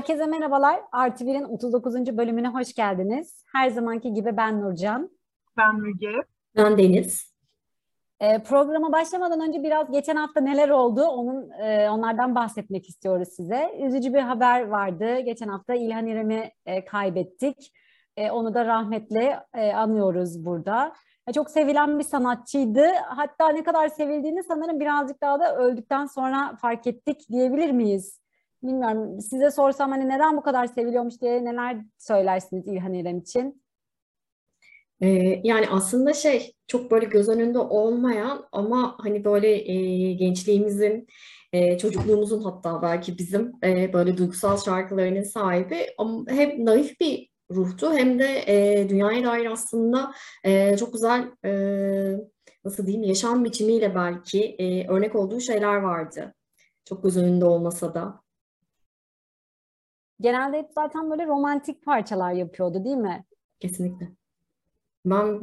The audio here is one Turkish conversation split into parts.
Herkese merhabalar. Artı 1'in 39. bölümüne hoş geldiniz. Her zamanki gibi ben Nurcan. Ben Müge. Ben Deniz. Ee, programa başlamadan önce biraz geçen hafta neler oldu onun e, onlardan bahsetmek istiyoruz size. Üzücü bir haber vardı. Geçen hafta İlhan İrem'i e, kaybettik. E, onu da rahmetle e, anıyoruz burada. E, çok sevilen bir sanatçıydı. Hatta ne kadar sevildiğini sanırım birazcık daha da öldükten sonra fark ettik diyebilir miyiz? Bilmiyorum size sorsam hani neden bu kadar seviliyormuş diye neler söylersiniz İlhan İrem için? Ee, yani aslında şey çok böyle göz önünde olmayan ama hani böyle e, gençliğimizin, e, çocukluğumuzun hatta belki bizim e, böyle duygusal şarkılarının sahibi ama hem naif bir ruhtu hem de e, dünyaya dair aslında e, çok güzel e, nasıl diyeyim yaşam biçimiyle belki e, örnek olduğu şeyler vardı. Çok göz önünde olmasa da. Genelde hep zaten böyle romantik parçalar yapıyordu değil mi? Kesinlikle. Ben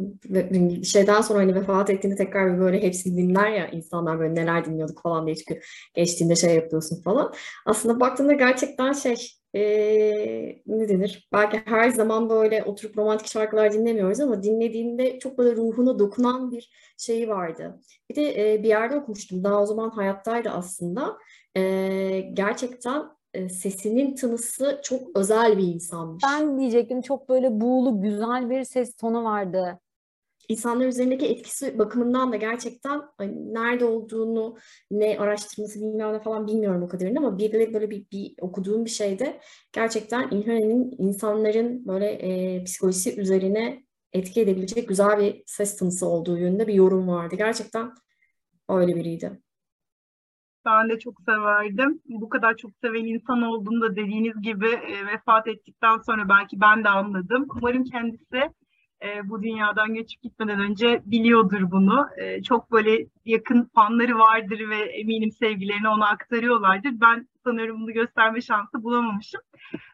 şeyden sonra hani vefat ettiğinde tekrar bir böyle hepsini dinler ya insanlar böyle neler dinliyorduk falan diye çünkü geçtiğinde şey yapıyorsun falan. Aslında baktığında gerçekten şey ee, ne denir? Belki her zaman böyle oturup romantik şarkılar dinlemiyoruz ama dinlediğinde çok böyle ruhuna dokunan bir şeyi vardı. Bir de e, bir yerde okumuştum. Daha o zaman hayattaydı aslında. E, gerçekten e, sesinin tınısı çok özel bir insanmış. Ben diyecektim çok böyle buğulu güzel bir ses tonu vardı. İnsanlar üzerindeki etkisi bakımından da gerçekten hani nerede olduğunu, ne araştırması bilmiyorum ne falan bilmiyorum o kadarını ama bir de böyle bir, bir okuduğum bir şeyde gerçekten İlhan'ın insanların böyle e, psikolojisi üzerine etki edebilecek güzel bir ses tınısı olduğu yönünde bir yorum vardı. Gerçekten öyle biriydi. Ben de çok severdim. Bu kadar çok seven insan olduğunu da dediğiniz gibi e, vefat ettikten sonra belki ben de anladım. Umarım kendisi e, bu dünyadan geçip gitmeden önce biliyordur bunu. E, çok böyle yakın fanları vardır ve eminim sevgilerini ona aktarıyorlardır. Ben sanıyorum bunu gösterme şansı bulamamışım.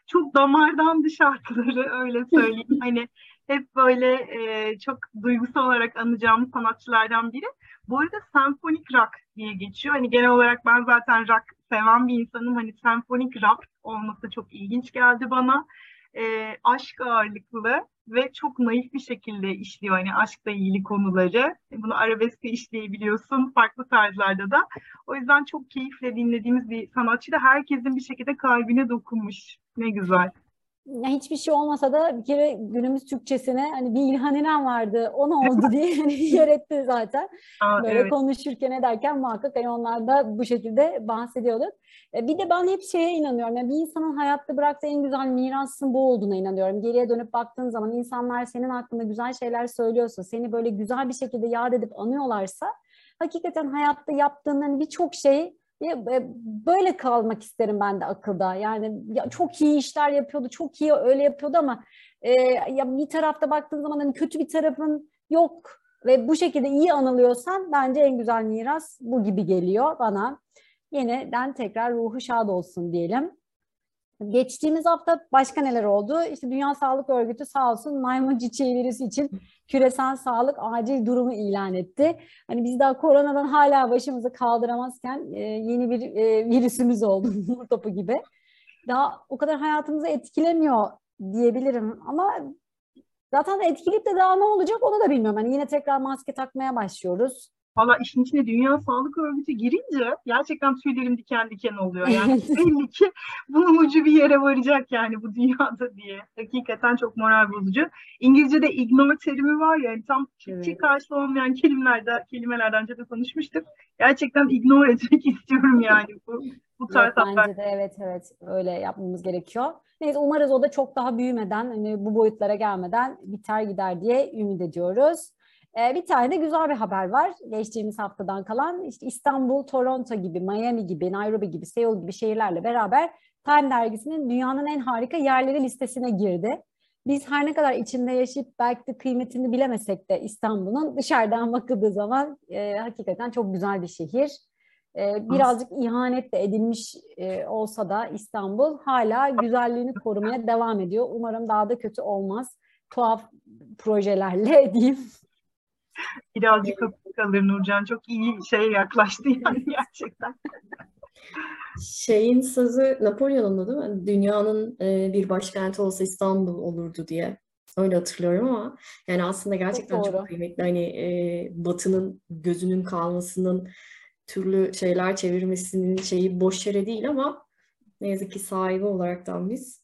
Çok damardan şarkıları öyle söyleyeyim. hani hep böyle e, çok duygusal olarak anacağım sanatçılardan biri. Bu arada senfonik rock diye geçiyor. Hani genel olarak ben zaten rock seven bir insanım. Hani senfonik rap olması çok ilginç geldi bana. E, aşk ağırlıklı ve çok naif bir şekilde işliyor hani aşkla ilgili konuları. Bunu arabeskte işleyebiliyorsun farklı tarzlarda da. O yüzden çok keyifle dinlediğimiz bir sanatçı da herkesin bir şekilde kalbine dokunmuş. Ne güzel ya hiçbir şey olmasa da bir kere günümüz Türkçesine hani bir İlhan İrem vardı o ne oldu diye hani yer etti zaten. Aa, Böyle evet. konuşurken ederken muhakkak hani onlar da bu şekilde bahsediyorduk. E, bir de ben hep şeye inanıyorum. Yani bir insanın hayatta bıraktığı en güzel mirasın bu olduğuna inanıyorum. Geriye dönüp baktığın zaman insanlar senin hakkında güzel şeyler söylüyorsa, seni böyle güzel bir şekilde yad edip anıyorlarsa hakikaten hayatta yaptığın hani birçok şey böyle kalmak isterim ben de akılda. Yani ya çok iyi işler yapıyordu, çok iyi öyle yapıyordu ama e, ya bir tarafta baktığın zaman hani kötü bir tarafın yok ve bu şekilde iyi anılıyorsan bence en güzel miras bu gibi geliyor bana. Yeniden tekrar ruhu şad olsun diyelim. Geçtiğimiz hafta başka neler oldu? İşte Dünya Sağlık Örgütü sağ olsun maymun çiçeği virüsü için küresel sağlık acil durumu ilan etti. Hani biz daha koronadan hala başımızı kaldıramazken e, yeni bir e, virüsümüz oldu nur topu gibi. Daha o kadar hayatımızı etkilemiyor diyebilirim ama zaten etkileyip de daha ne olacak onu da bilmiyorum. Hani yine tekrar maske takmaya başlıyoruz. Valla işin içine Dünya Sağlık Örgütü girince gerçekten tüylerim diken diken oluyor. Yani belli ki bunun ucu bir yere varacak yani bu dünyada diye. Hakikaten çok moral bozucu. İngilizce'de ignore terimi var ya yani tam evet. çift karşılığı olmayan kelimelerde, kelimelerden önce de konuşmuştuk. Gerçekten ignore etmek istiyorum yani bu, bu tarz Yok, Bence de evet evet öyle yapmamız gerekiyor. Neyse umarız o da çok daha büyümeden hani bu boyutlara gelmeden biter gider diye ümit ediyoruz. Ee, bir tane de güzel bir haber var geçtiğimiz haftadan kalan. İşte İstanbul, Toronto gibi, Miami gibi, Nairobi gibi, Seoul gibi şehirlerle beraber Time dergisinin dünyanın en harika yerleri listesine girdi. Biz her ne kadar içinde yaşayıp belki de kıymetini bilemesek de İstanbul'un dışarıdan bakıldığı zaman e, hakikaten çok güzel bir şehir. E, birazcık ihanetle edilmiş e, olsa da İstanbul hala güzelliğini korumaya devam ediyor. Umarım daha da kötü olmaz. Tuhaf projelerle diyeyim. Birazcık evet. kalır Nurcan. Çok iyi şey yaklaştı yani gerçekten. Şeyin sözü Napolyon'un değil mi? Dünyanın e, bir başkenti olsa İstanbul olurdu diye. Öyle hatırlıyorum ama yani aslında gerçekten çok, çok kıymetli. Hani e, Batı'nın gözünün kalmasının türlü şeyler çevirmesinin şeyi boş yere değil ama ne yazık ki sahibi olaraktan biz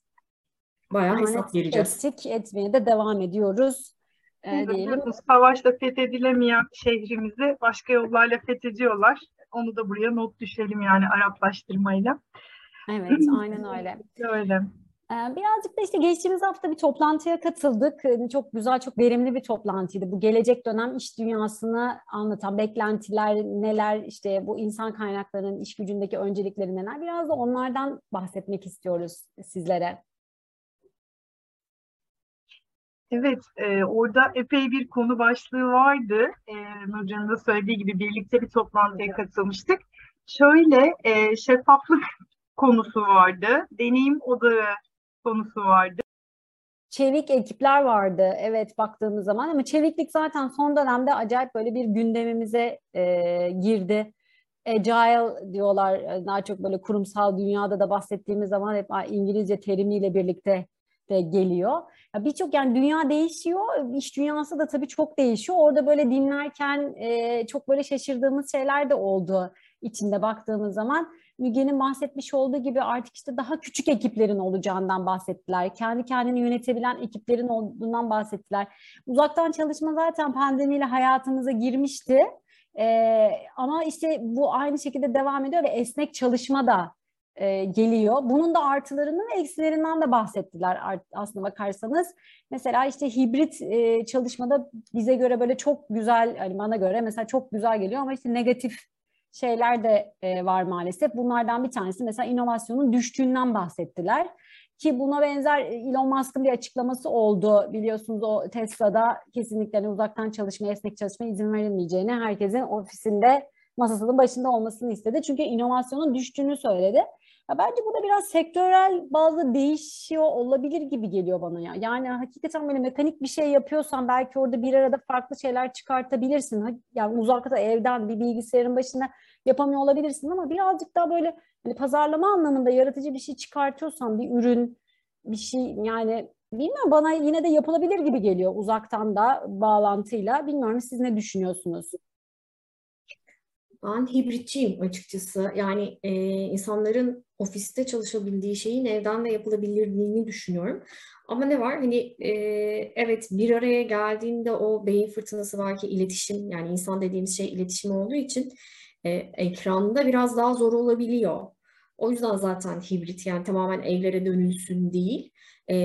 bayağı hesap vereceğiz. Ettik, etmeye de devam ediyoruz. Ee, diyelim. Savaşta fethedilemeyen şehrimizi başka yollarla fethediyorlar. Onu da buraya not düşelim yani Araplaştırmayla. Evet, aynen öyle. öyle. Ee, birazcık da işte geçtiğimiz hafta bir toplantıya katıldık. Ee, çok güzel, çok verimli bir toplantıydı. Bu gelecek dönem iş dünyasını anlatan beklentiler neler, işte bu insan kaynaklarının iş gücündeki öncelikleri neler. Biraz da onlardan bahsetmek istiyoruz sizlere. Evet, e, orada epey bir konu başlığı vardı. E, Nurcan'ın da söylediği gibi birlikte bir toplantıya katılmıştık. Şöyle, e, şeffaflık konusu vardı, deneyim odağı konusu vardı. Çevik ekipler vardı evet baktığımız zaman ama çeviklik zaten son dönemde acayip böyle bir gündemimize e, girdi. Agile diyorlar daha çok böyle kurumsal dünyada da bahsettiğimiz zaman hep İngilizce terimiyle birlikte de geliyor. Birçok yani dünya değişiyor, iş dünyası da tabii çok değişiyor. Orada böyle dinlerken e, çok böyle şaşırdığımız şeyler de oldu içinde baktığımız zaman. Müge'nin bahsetmiş olduğu gibi artık işte daha küçük ekiplerin olacağından bahsettiler. Kendi kendini yönetebilen ekiplerin olduğundan bahsettiler. Uzaktan çalışma zaten pandemiyle hayatımıza girmişti. Ee, ama işte bu aynı şekilde devam ediyor ve esnek çalışma da e, geliyor. Bunun da artılarından ve eksilerinden de bahsettiler aslında bakarsanız. Mesela işte hibrit e, çalışmada bize göre böyle çok güzel, hani bana göre mesela çok güzel geliyor ama işte negatif şeyler de e, var maalesef. Bunlardan bir tanesi mesela inovasyonun düştüğünden bahsettiler. Ki buna benzer Elon Musk'ın bir açıklaması oldu. Biliyorsunuz o Tesla'da kesinlikle hani uzaktan çalışma, esnek çalışma izin verilmeyeceğini, herkesin ofisinde masasının başında olmasını istedi. Çünkü inovasyonun düştüğünü söyledi. Ya bence bu da biraz sektörel bazı değişiyor olabilir gibi geliyor bana ya. Yani hakikaten böyle mekanik bir şey yapıyorsan belki orada bir arada farklı şeyler çıkartabilirsin. Yani uzakta evden bir bilgisayarın başında yapamıyor olabilirsin ama birazcık daha böyle hani pazarlama anlamında yaratıcı bir şey çıkartıyorsan bir ürün bir şey yani bilmiyorum bana yine de yapılabilir gibi geliyor uzaktan da bağlantıyla. Bilmiyorum siz ne düşünüyorsunuz? Ben hibritçiyim açıkçası. Yani e, insanların ofiste çalışabildiği şeyin evden de yapılabilirliğini düşünüyorum. Ama ne var? Hani e, evet bir araya geldiğinde o beyin fırtınası var ki iletişim yani insan dediğimiz şey iletişim olduğu için e, ekranda biraz daha zor olabiliyor. O yüzden zaten hibrit yani tamamen evlere dönülsün değil. E,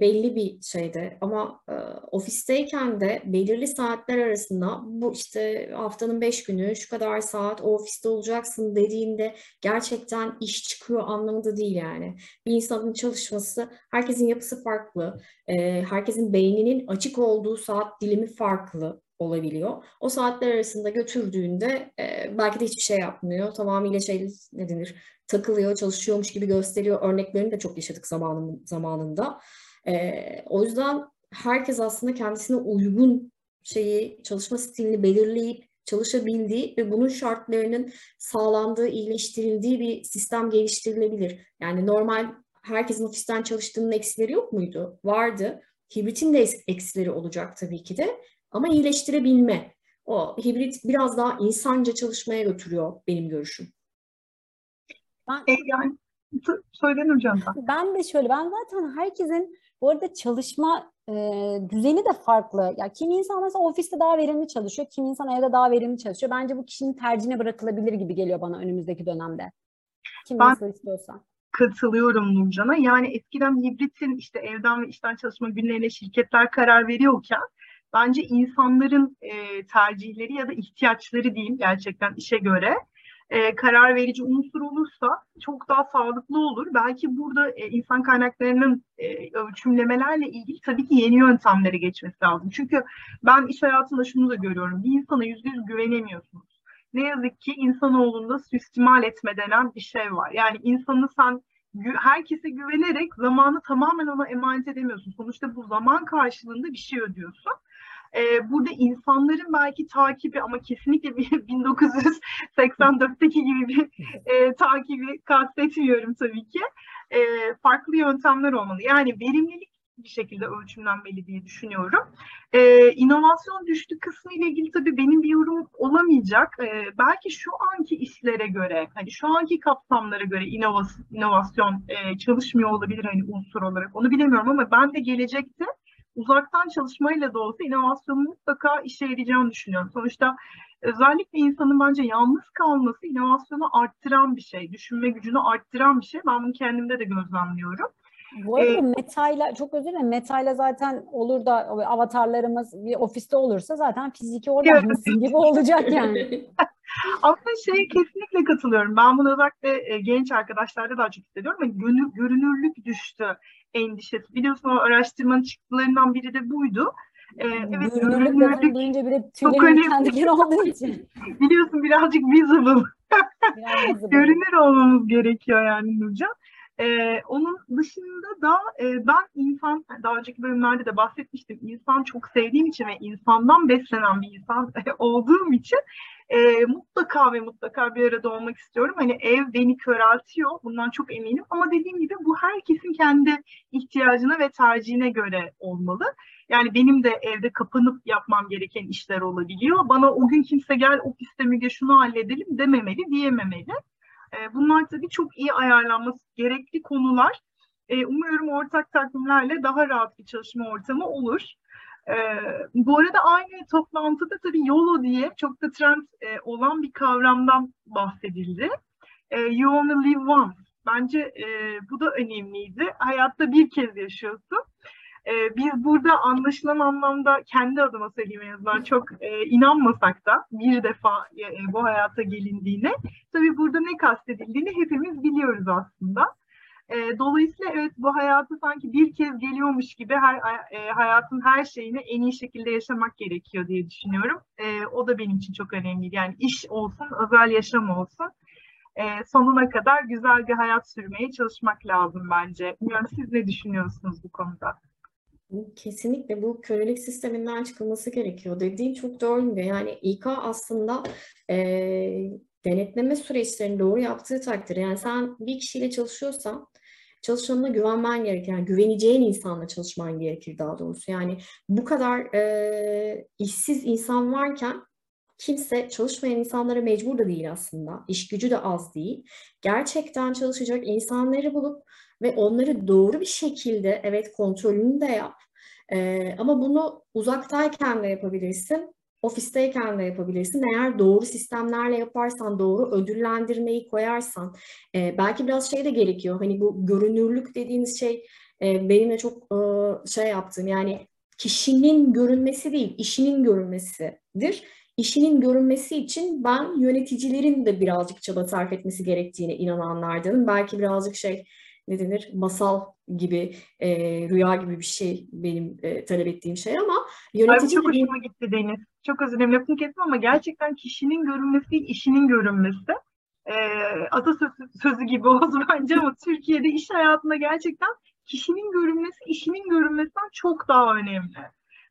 belli bir şeyde ama e, ofisteyken de belirli saatler arasında bu işte haftanın beş günü şu kadar saat o ofiste olacaksın dediğinde gerçekten iş çıkıyor anlamında değil yani. Bir insanın çalışması herkesin yapısı farklı, e, herkesin beyninin açık olduğu saat dilimi farklı olabiliyor. O saatler arasında götürdüğünde e, belki de hiçbir şey yapmıyor. Tamamıyla şey ne denir takılıyor, çalışıyormuş gibi gösteriyor. Örneklerini de çok yaşadık zamanın, zamanında. E, o yüzden herkes aslında kendisine uygun şeyi, çalışma stilini belirleyip çalışabildiği ve bunun şartlarının sağlandığı, iyileştirildiği bir sistem geliştirilebilir. Yani normal herkesin ofisten çalıştığının eksileri yok muydu? Vardı. Hibritin de eksileri olacak tabii ki de. Ama iyileştirebilme. O hibrit biraz daha insanca çalışmaya götürüyor benim görüşüm. Ben, e, yani söyleyin hocam. Ben de şöyle, ben zaten herkesin bu arada çalışma e, düzeni de farklı. Ya kim insan mesela ofiste daha verimli çalışıyor, kim insan evde daha verimli çalışıyor. Bence bu kişinin tercihine bırakılabilir gibi geliyor bana önümüzdeki dönemde. Kim ben, nasıl istiyorsa katılıyorum Nurcan'a. Yani eskiden hibritin işte evden ve işten çalışma günlerine şirketler karar veriyorken bence insanların e, tercihleri ya da ihtiyaçları diyeyim gerçekten işe göre e, karar verici unsur olursa çok daha sağlıklı olur. Belki burada e, insan kaynaklarının e, ölçümlemelerle ilgili tabii ki yeni yöntemlere geçmesi lazım. Çünkü ben iş hayatında şunu da görüyorum. Bir insana yüzde yüz güvenemiyorsunuz. Ne yazık ki insanoğlunda süstimal etme denen bir şey var. Yani insanı sen herkese güvenerek zamanı tamamen ona emanet edemiyorsun. Sonuçta bu zaman karşılığında bir şey ödüyorsun. E, burada insanların belki takibi ama kesinlikle bir 1984'teki gibi bir e, takibi kastetmiyorum tabii ki. E, farklı yöntemler olmalı. Yani verimlilik bir şekilde ölçümlenmeli diye düşünüyorum. Ee, inovasyon düştü kısmı ile ilgili tabii benim bir yorum olamayacak. Ee, belki şu anki işlere göre, hani şu anki kapsamlara göre inovasyon, inovasyon e, çalışmıyor olabilir hani unsur olarak. Onu bilemiyorum ama ben de gelecekte uzaktan çalışmayla da olsa inovasyonun mutlaka işe yarayacağını düşünüyorum. Sonuçta özellikle insanın bence yalnız kalması inovasyonu arttıran bir şey, düşünme gücünü arttıran bir şey. Ben bunu kendimde de gözlemliyorum. Bu arada ee, Meta'yla çok özür dilerim. Meta'yla zaten olur da avatarlarımız bir ofiste olursa zaten fiziki orada mısın gibi olacak yani. Aslında şey kesinlikle katılıyorum. Ben bunu özellikle genç arkadaşlarda daha çok hissediyorum. Yani görünürlük düştü endişesi. Biliyorsun o araştırmanın çıktılarından biri de buydu. Ee, evet, görünürlük duyunca bile tüylerim kendileri olduğu için. Biliyorsun birazcık visible. Biraz visible. Görünür olmamız gerekiyor yani Nurcan. Ee, onun dışında da e, ben insan, daha önceki bölümlerde de bahsetmiştim, insan çok sevdiğim için ve insandan beslenen bir insan olduğum için e, mutlaka ve mutlaka bir arada olmak istiyorum. Hani ev beni köreltiyor, bundan çok eminim. Ama dediğim gibi bu herkesin kendi ihtiyacına ve tercihine göre olmalı. Yani benim de evde kapanıp yapmam gereken işler olabiliyor. Bana o gün kimse gel ofiste Müge şunu halledelim dememeli, diyememeli. E, bunlar tabii çok iyi ayarlanması gerekli konular. E, umuyorum ortak takvimlerle daha rahat bir çalışma ortamı olur. E, bu arada aynı toplantıda tabii YOLO diye çok da trend e, olan bir kavramdan bahsedildi. E, you only live once. Bence e, bu da önemliydi. Hayatta bir kez yaşıyorsun. E, biz burada anlaşılan anlamda kendi adıma söyleyeyim en azından çok e, inanmasak da bir defa e, bu hayata gelindiğine tabii burada ne kastedildiğini hepimiz biliyoruz aslında. E, dolayısıyla evet bu hayatı sanki bir kez geliyormuş gibi her e, hayatın her şeyini en iyi şekilde yaşamak gerekiyor diye düşünüyorum. E, o da benim için çok önemli. Yani iş olsun, özel yaşam olsun. E, sonuna kadar güzel bir hayat sürmeye çalışmak lazım bence. Bilmiyorum siz ne düşünüyorsunuz bu konuda? Kesinlikle bu kölelik sisteminden çıkılması gerekiyor. Dediğin çok doğru. Yani İK aslında e, denetleme süreçlerini doğru yaptığı takdirde yani sen bir kişiyle çalışıyorsan çalışanına güvenmen gerekir. Yani güveneceğin insanla çalışman gerekir daha doğrusu. Yani bu kadar e, işsiz insan varken kimse çalışmayan insanlara mecbur da değil aslında. İş gücü de az değil. Gerçekten çalışacak insanları bulup ve onları doğru bir şekilde evet kontrolünü de yap. Ee, ama bunu uzaktayken de yapabilirsin, ofisteyken de yapabilirsin. Eğer doğru sistemlerle yaparsan, doğru ödüllendirmeyi koyarsan, e, belki biraz şey de gerekiyor. Hani bu görünürlük dediğiniz şey e, benim de çok e, şey yaptığım yani kişinin görünmesi değil, işinin görünmesidir. İşinin görünmesi için ben yöneticilerin de birazcık çaba sarf etmesi gerektiğine inananlardanım. Belki birazcık şey ne denir masal gibi e, rüya gibi bir şey benim e, talep ettiğim şey ama yönetici... Ay, çok hoşuma gitti Deniz. Çok özür dilerim lafını kestim ama gerçekten kişinin görünmesi işinin görünmesi e, atasözü sözü gibi oldu bence ama Türkiye'de iş hayatında gerçekten kişinin görünmesi işinin görünmesinden çok daha önemli.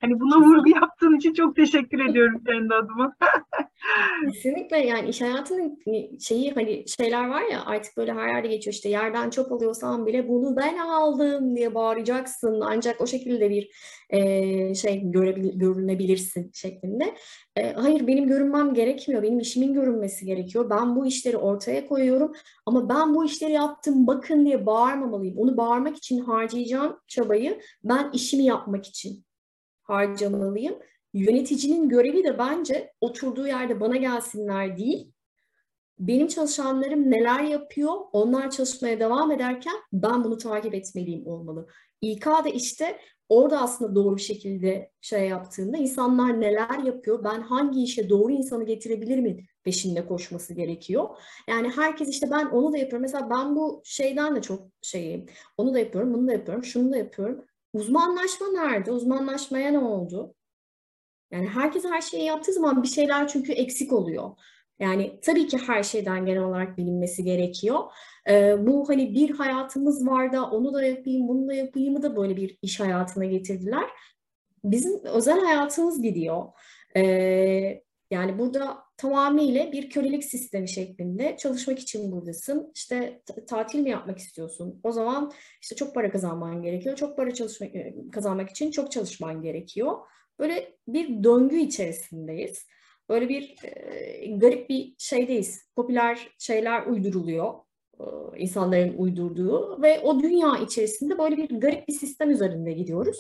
Hani buna vurgu yaptığın için çok teşekkür ediyorum kendi adıma. Kesinlikle yani iş hayatının şeyi hani şeyler var ya artık böyle her yerde geçiyor. İşte yerden çöp alıyorsan bile bunu ben aldım diye bağıracaksın. Ancak o şekilde bir e, şey görebil, görünebilirsin şeklinde. E, hayır benim görünmem gerekmiyor. Benim işimin görünmesi gerekiyor. Ben bu işleri ortaya koyuyorum ama ben bu işleri yaptım bakın diye bağırmamalıyım. Onu bağırmak için harcayacağım çabayı ben işimi yapmak için harcamalıyım. Yöneticinin görevi de bence oturduğu yerde bana gelsinler değil, benim çalışanlarım neler yapıyor, onlar çalışmaya devam ederken ben bunu takip etmeliyim olmalı. İK da işte orada aslında doğru bir şekilde şey yaptığında insanlar neler yapıyor, ben hangi işe doğru insanı getirebilir mi peşinde koşması gerekiyor. Yani herkes işte ben onu da yapıyorum. Mesela ben bu şeyden de çok şeyim. Onu da yapıyorum, bunu da yapıyorum, şunu da yapıyorum. Uzmanlaşma nerede? Uzmanlaşmaya ne oldu? Yani herkes her şeyi yaptığı zaman bir şeyler çünkü eksik oluyor. Yani tabii ki her şeyden genel olarak bilinmesi gerekiyor. Ee, bu hani bir hayatımız var da onu da yapayım, bunu da yapayım da böyle bir iş hayatına getirdiler. bizim özel hayatımız gidiyor. Ee, yani burada tamamıyla bir kölelik sistemi şeklinde çalışmak için buradasın. İşte tatil mi yapmak istiyorsun? O zaman işte çok para kazanman gerekiyor. Çok para çalışmak e, kazanmak için çok çalışman gerekiyor. Böyle bir döngü içerisindeyiz. Böyle bir e, garip bir şeydeyiz. Popüler şeyler uyduruluyor. E, insanların uydurduğu ve o dünya içerisinde böyle bir garip bir sistem üzerinde gidiyoruz.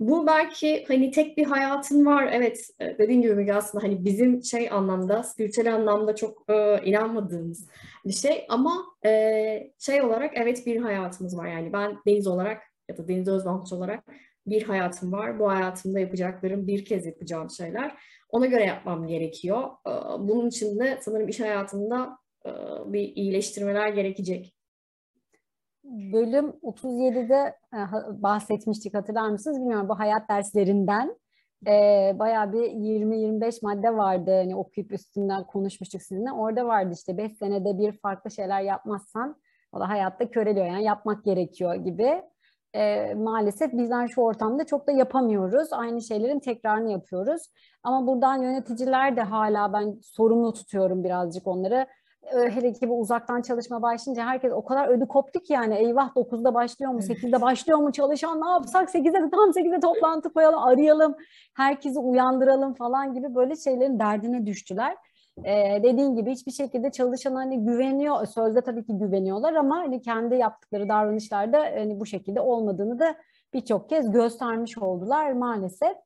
Bu belki hani tek bir hayatın var. Evet e, dediğin gibi Müge aslında hani bizim şey anlamda, spiritüel anlamda çok e, inanmadığımız bir şey. Ama e, şey olarak evet bir hayatımız var. Yani ben Deniz olarak ya da Deniz Özbankoç olarak bir hayatım var. Bu hayatımda yapacaklarım bir kez yapacağım şeyler. Ona göre yapmam gerekiyor. E, bunun için de sanırım iş hayatımda e, bir iyileştirmeler gerekecek bölüm 37'de e, bahsetmiştik hatırlar mısınız? Bilmiyorum bu hayat derslerinden. E, bayağı bir 20-25 madde vardı. Hani okuyup üstünden konuşmuştuk sizinle. Orada vardı işte 5 senede bir farklı şeyler yapmazsan o da hayatta köreliyor yani yapmak gerekiyor gibi. E, maalesef bizler şu ortamda çok da yapamıyoruz. Aynı şeylerin tekrarını yapıyoruz. Ama buradan yöneticiler de hala ben sorumlu tutuyorum birazcık onları hele ki bu uzaktan çalışma başlayınca herkes o kadar ödü koptu ki yani eyvah 9'da başlıyor mu 8'de başlıyor mu çalışan ne yapsak 8'de de tam 8'de toplantı koyalım arayalım herkesi uyandıralım falan gibi böyle şeylerin derdine düştüler. Ee, dediğin gibi hiçbir şekilde çalışan hani güveniyor sözde tabii ki güveniyorlar ama hani kendi yaptıkları davranışlarda hani bu şekilde olmadığını da birçok kez göstermiş oldular maalesef.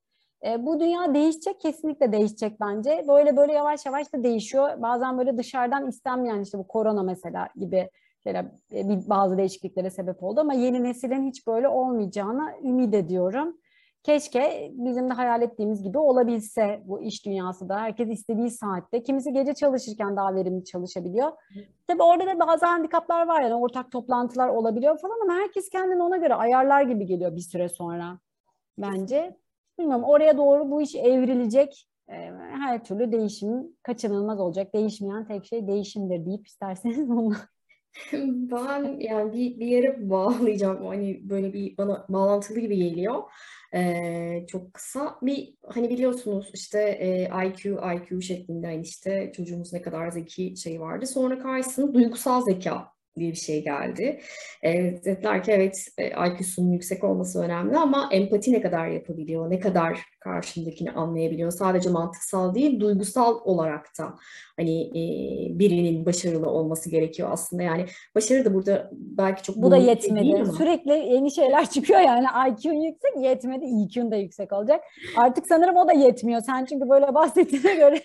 E, bu dünya değişecek, kesinlikle değişecek bence. Böyle böyle yavaş yavaş da değişiyor. Bazen böyle dışarıdan istenmeyen işte bu korona mesela gibi şeyler, e, bazı değişikliklere sebep oldu ama yeni neslin hiç böyle olmayacağını ümit ediyorum. Keşke bizim de hayal ettiğimiz gibi olabilse bu iş dünyası da. Herkes istediği saatte. Kimisi gece çalışırken daha verimli çalışabiliyor. Tabii orada da bazı handikaplar var yani ortak toplantılar olabiliyor falan ama herkes kendini ona göre ayarlar gibi geliyor bir süre sonra bence bilmiyorum oraya doğru bu iş evrilecek. Ee, her türlü değişim kaçınılmaz olacak. Değişmeyen tek şey değişimdir deyip isterseniz onu. Ben yani bir, bir yere bağlayacağım. Hani böyle bir bana bağlantılı gibi geliyor. Ee, çok kısa. Bir hani biliyorsunuz işte e, IQ, IQ şeklinde hani işte çocuğumuz ne kadar zeki şey vardı. Sonra karşısında duygusal zeka diye bir şey geldi. E, dediler ki evet e, IQ'sunun yüksek olması önemli ama empati ne kadar yapabiliyor, ne kadar karşındakini anlayabiliyor. Sadece mantıksal değil, duygusal olarak da hani e, birinin başarılı olması gerekiyor aslında. Yani başarı da burada belki çok bu da yetmedi. Sürekli yeni şeyler çıkıyor yani IQ'un yüksek yetmedi, EQ'un da yüksek olacak. Artık sanırım o da yetmiyor. Sen çünkü böyle bahsettiğine göre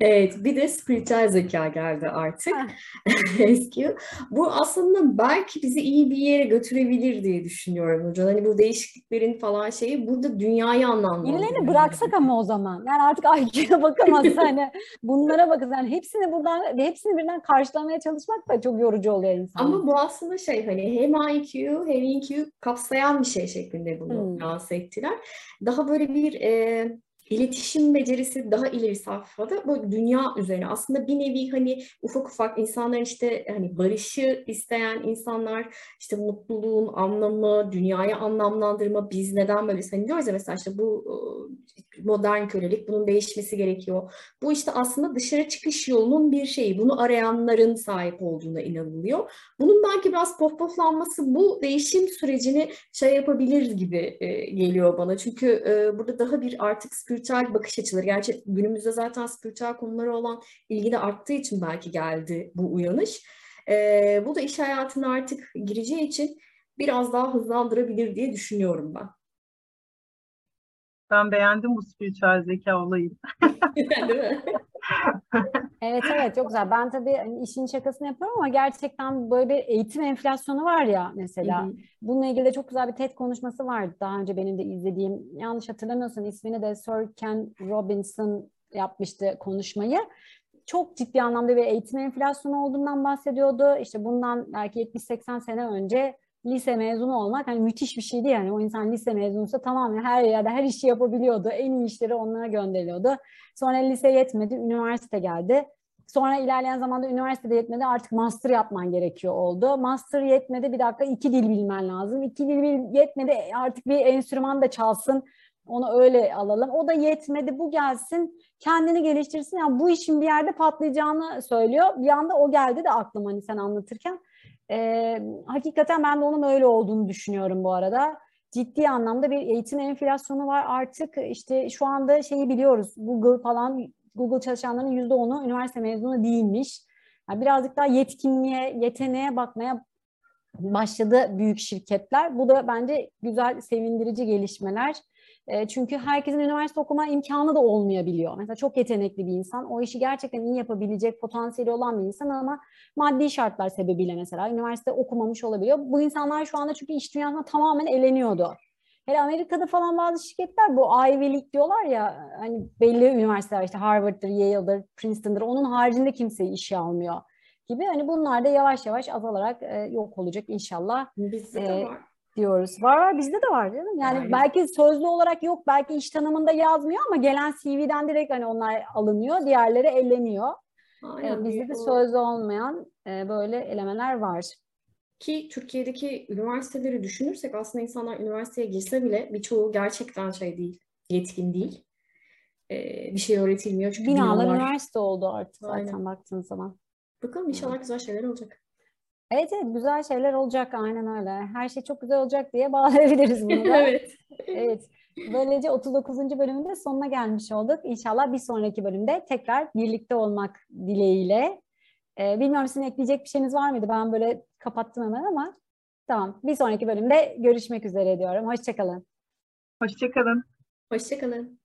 Evet, bir de spiritüel zeka geldi artık. Eski. Bu aslında belki bizi iyi bir yere götürebilir diye düşünüyorum hocam. Hani bu değişikliklerin falan şeyi burada dünyayı anlamlandırıyor. Birilerini bıraksak ama o zaman. Yani artık IQ'ya bakamaz hani bunlara bakacağız. Yani hepsini buradan hepsini birden karşılamaya çalışmak da çok yorucu oluyor insan. Ama bu aslında şey hani hem IQ hem EQ kapsayan bir şey şeklinde bunu hmm. lanse ettiler. Daha böyle bir e, iletişim becerisi daha ileri safhada bu dünya üzerine aslında bir nevi hani ufak ufak insanlar işte hani barışı isteyen insanlar işte mutluluğun anlamı, dünyayı anlamlandırma, biz neden böyle hani diyoruz ya mesela işte bu modern kölelik bunun değişmesi gerekiyor. Bu işte aslında dışarı çıkış yolunun bir şeyi. Bunu arayanların sahip olduğuna inanılıyor. Bunun belki biraz pohpohlanması bu değişim sürecini şey yapabilir gibi e, geliyor bana. Çünkü e, burada daha bir artık spiritüel bakış açıları. Gerçi günümüzde zaten spiritüel konulara olan ilgi de arttığı için belki geldi bu uyanış. E, bu da iş hayatına artık gireceği için biraz daha hızlandırabilir diye düşünüyorum ben. Ben beğendim bu spiritüel zeka olayını. Değil mi? evet evet çok güzel. Ben tabii hani işin şakasını yapıyorum ama gerçekten böyle bir eğitim enflasyonu var ya mesela. Hı-hı. Bununla ilgili de çok güzel bir TED konuşması vardı daha önce benim de izlediğim. Yanlış hatırlamıyorsam ismini de Sir Ken Robinson yapmıştı konuşmayı. Çok ciddi anlamda bir eğitim enflasyonu olduğundan bahsediyordu. İşte bundan belki 70-80 sene önce lise mezunu olmak hani müthiş bir şeydi yani. O insan lise mezunuysa tamamen her yerde her işi yapabiliyordu. En iyi işleri onlara gönderiliyordu. Sonra lise yetmedi, üniversite geldi. Sonra ilerleyen zamanda üniversitede yetmedi artık master yapman gerekiyor oldu. Master yetmedi bir dakika iki dil bilmen lazım. İki dil yetmedi artık bir enstrüman da çalsın. Onu öyle alalım. O da yetmedi bu gelsin kendini geliştirsin. Yani bu işin bir yerde patlayacağını söylüyor. Bir anda o geldi de aklıma hani sen anlatırken. Ee, hakikaten ben de onun öyle olduğunu düşünüyorum bu arada. Ciddi anlamda bir eğitim enflasyonu var artık. işte şu anda şeyi biliyoruz. Google falan Google çalışanlarının yüzde onu üniversite mezunu değilmiş. Yani birazcık daha yetkinliğe, yeteneğe bakmaya başladı büyük şirketler. Bu da bence güzel, sevindirici gelişmeler. E, çünkü herkesin üniversite okuma imkanı da olmayabiliyor. Mesela çok yetenekli bir insan, o işi gerçekten iyi yapabilecek potansiyeli olan bir insan ama maddi şartlar sebebiyle mesela üniversite okumamış olabiliyor. Bu insanlar şu anda çünkü iş dünyasında tamamen eleniyordu. Hele Amerika'da falan bazı şirketler bu Ivy League diyorlar ya hani belli üniversiteler işte Harvard'dır, Yale'dır, Princeton'dır onun haricinde kimseyi işe almıyor gibi. Hani bunlar da yavaş yavaş azalarak e, yok olacak inşallah. Bizde e, de var. Diyoruz. Var var bizde de var canım. Yani Aynen. belki sözlü olarak yok, belki iş tanımında yazmıyor ama gelen CV'den direkt hani onlar alınıyor, diğerleri elleniyor. Aynen. E, bizde de sözlü olmayan e, böyle elemeler var. Ki Türkiye'deki üniversiteleri düşünürsek aslında insanlar üniversiteye girse bile birçoğu gerçekten şey değil, yetkin değil. Ee, bir şey öğretilmiyor çünkü binalar, binalar üniversite oldu artık zaten Aynen. baktığın zaman. Bakalım inşallah güzel şeyler olacak. Evet evet güzel şeyler olacak aynen öyle. Her şey çok güzel olacak diye bağlayabiliriz bunu da. evet. evet. Böylece 39. bölümünde sonuna gelmiş olduk. İnşallah bir sonraki bölümde tekrar birlikte olmak dileğiyle. Ee, bilmiyorum sizin ekleyecek bir şeyiniz var mıydı? Ben böyle kapattım hemen ama tamam. Bir sonraki bölümde görüşmek üzere diyorum. Hoşçakalın. Hoşçakalın. Hoşçakalın.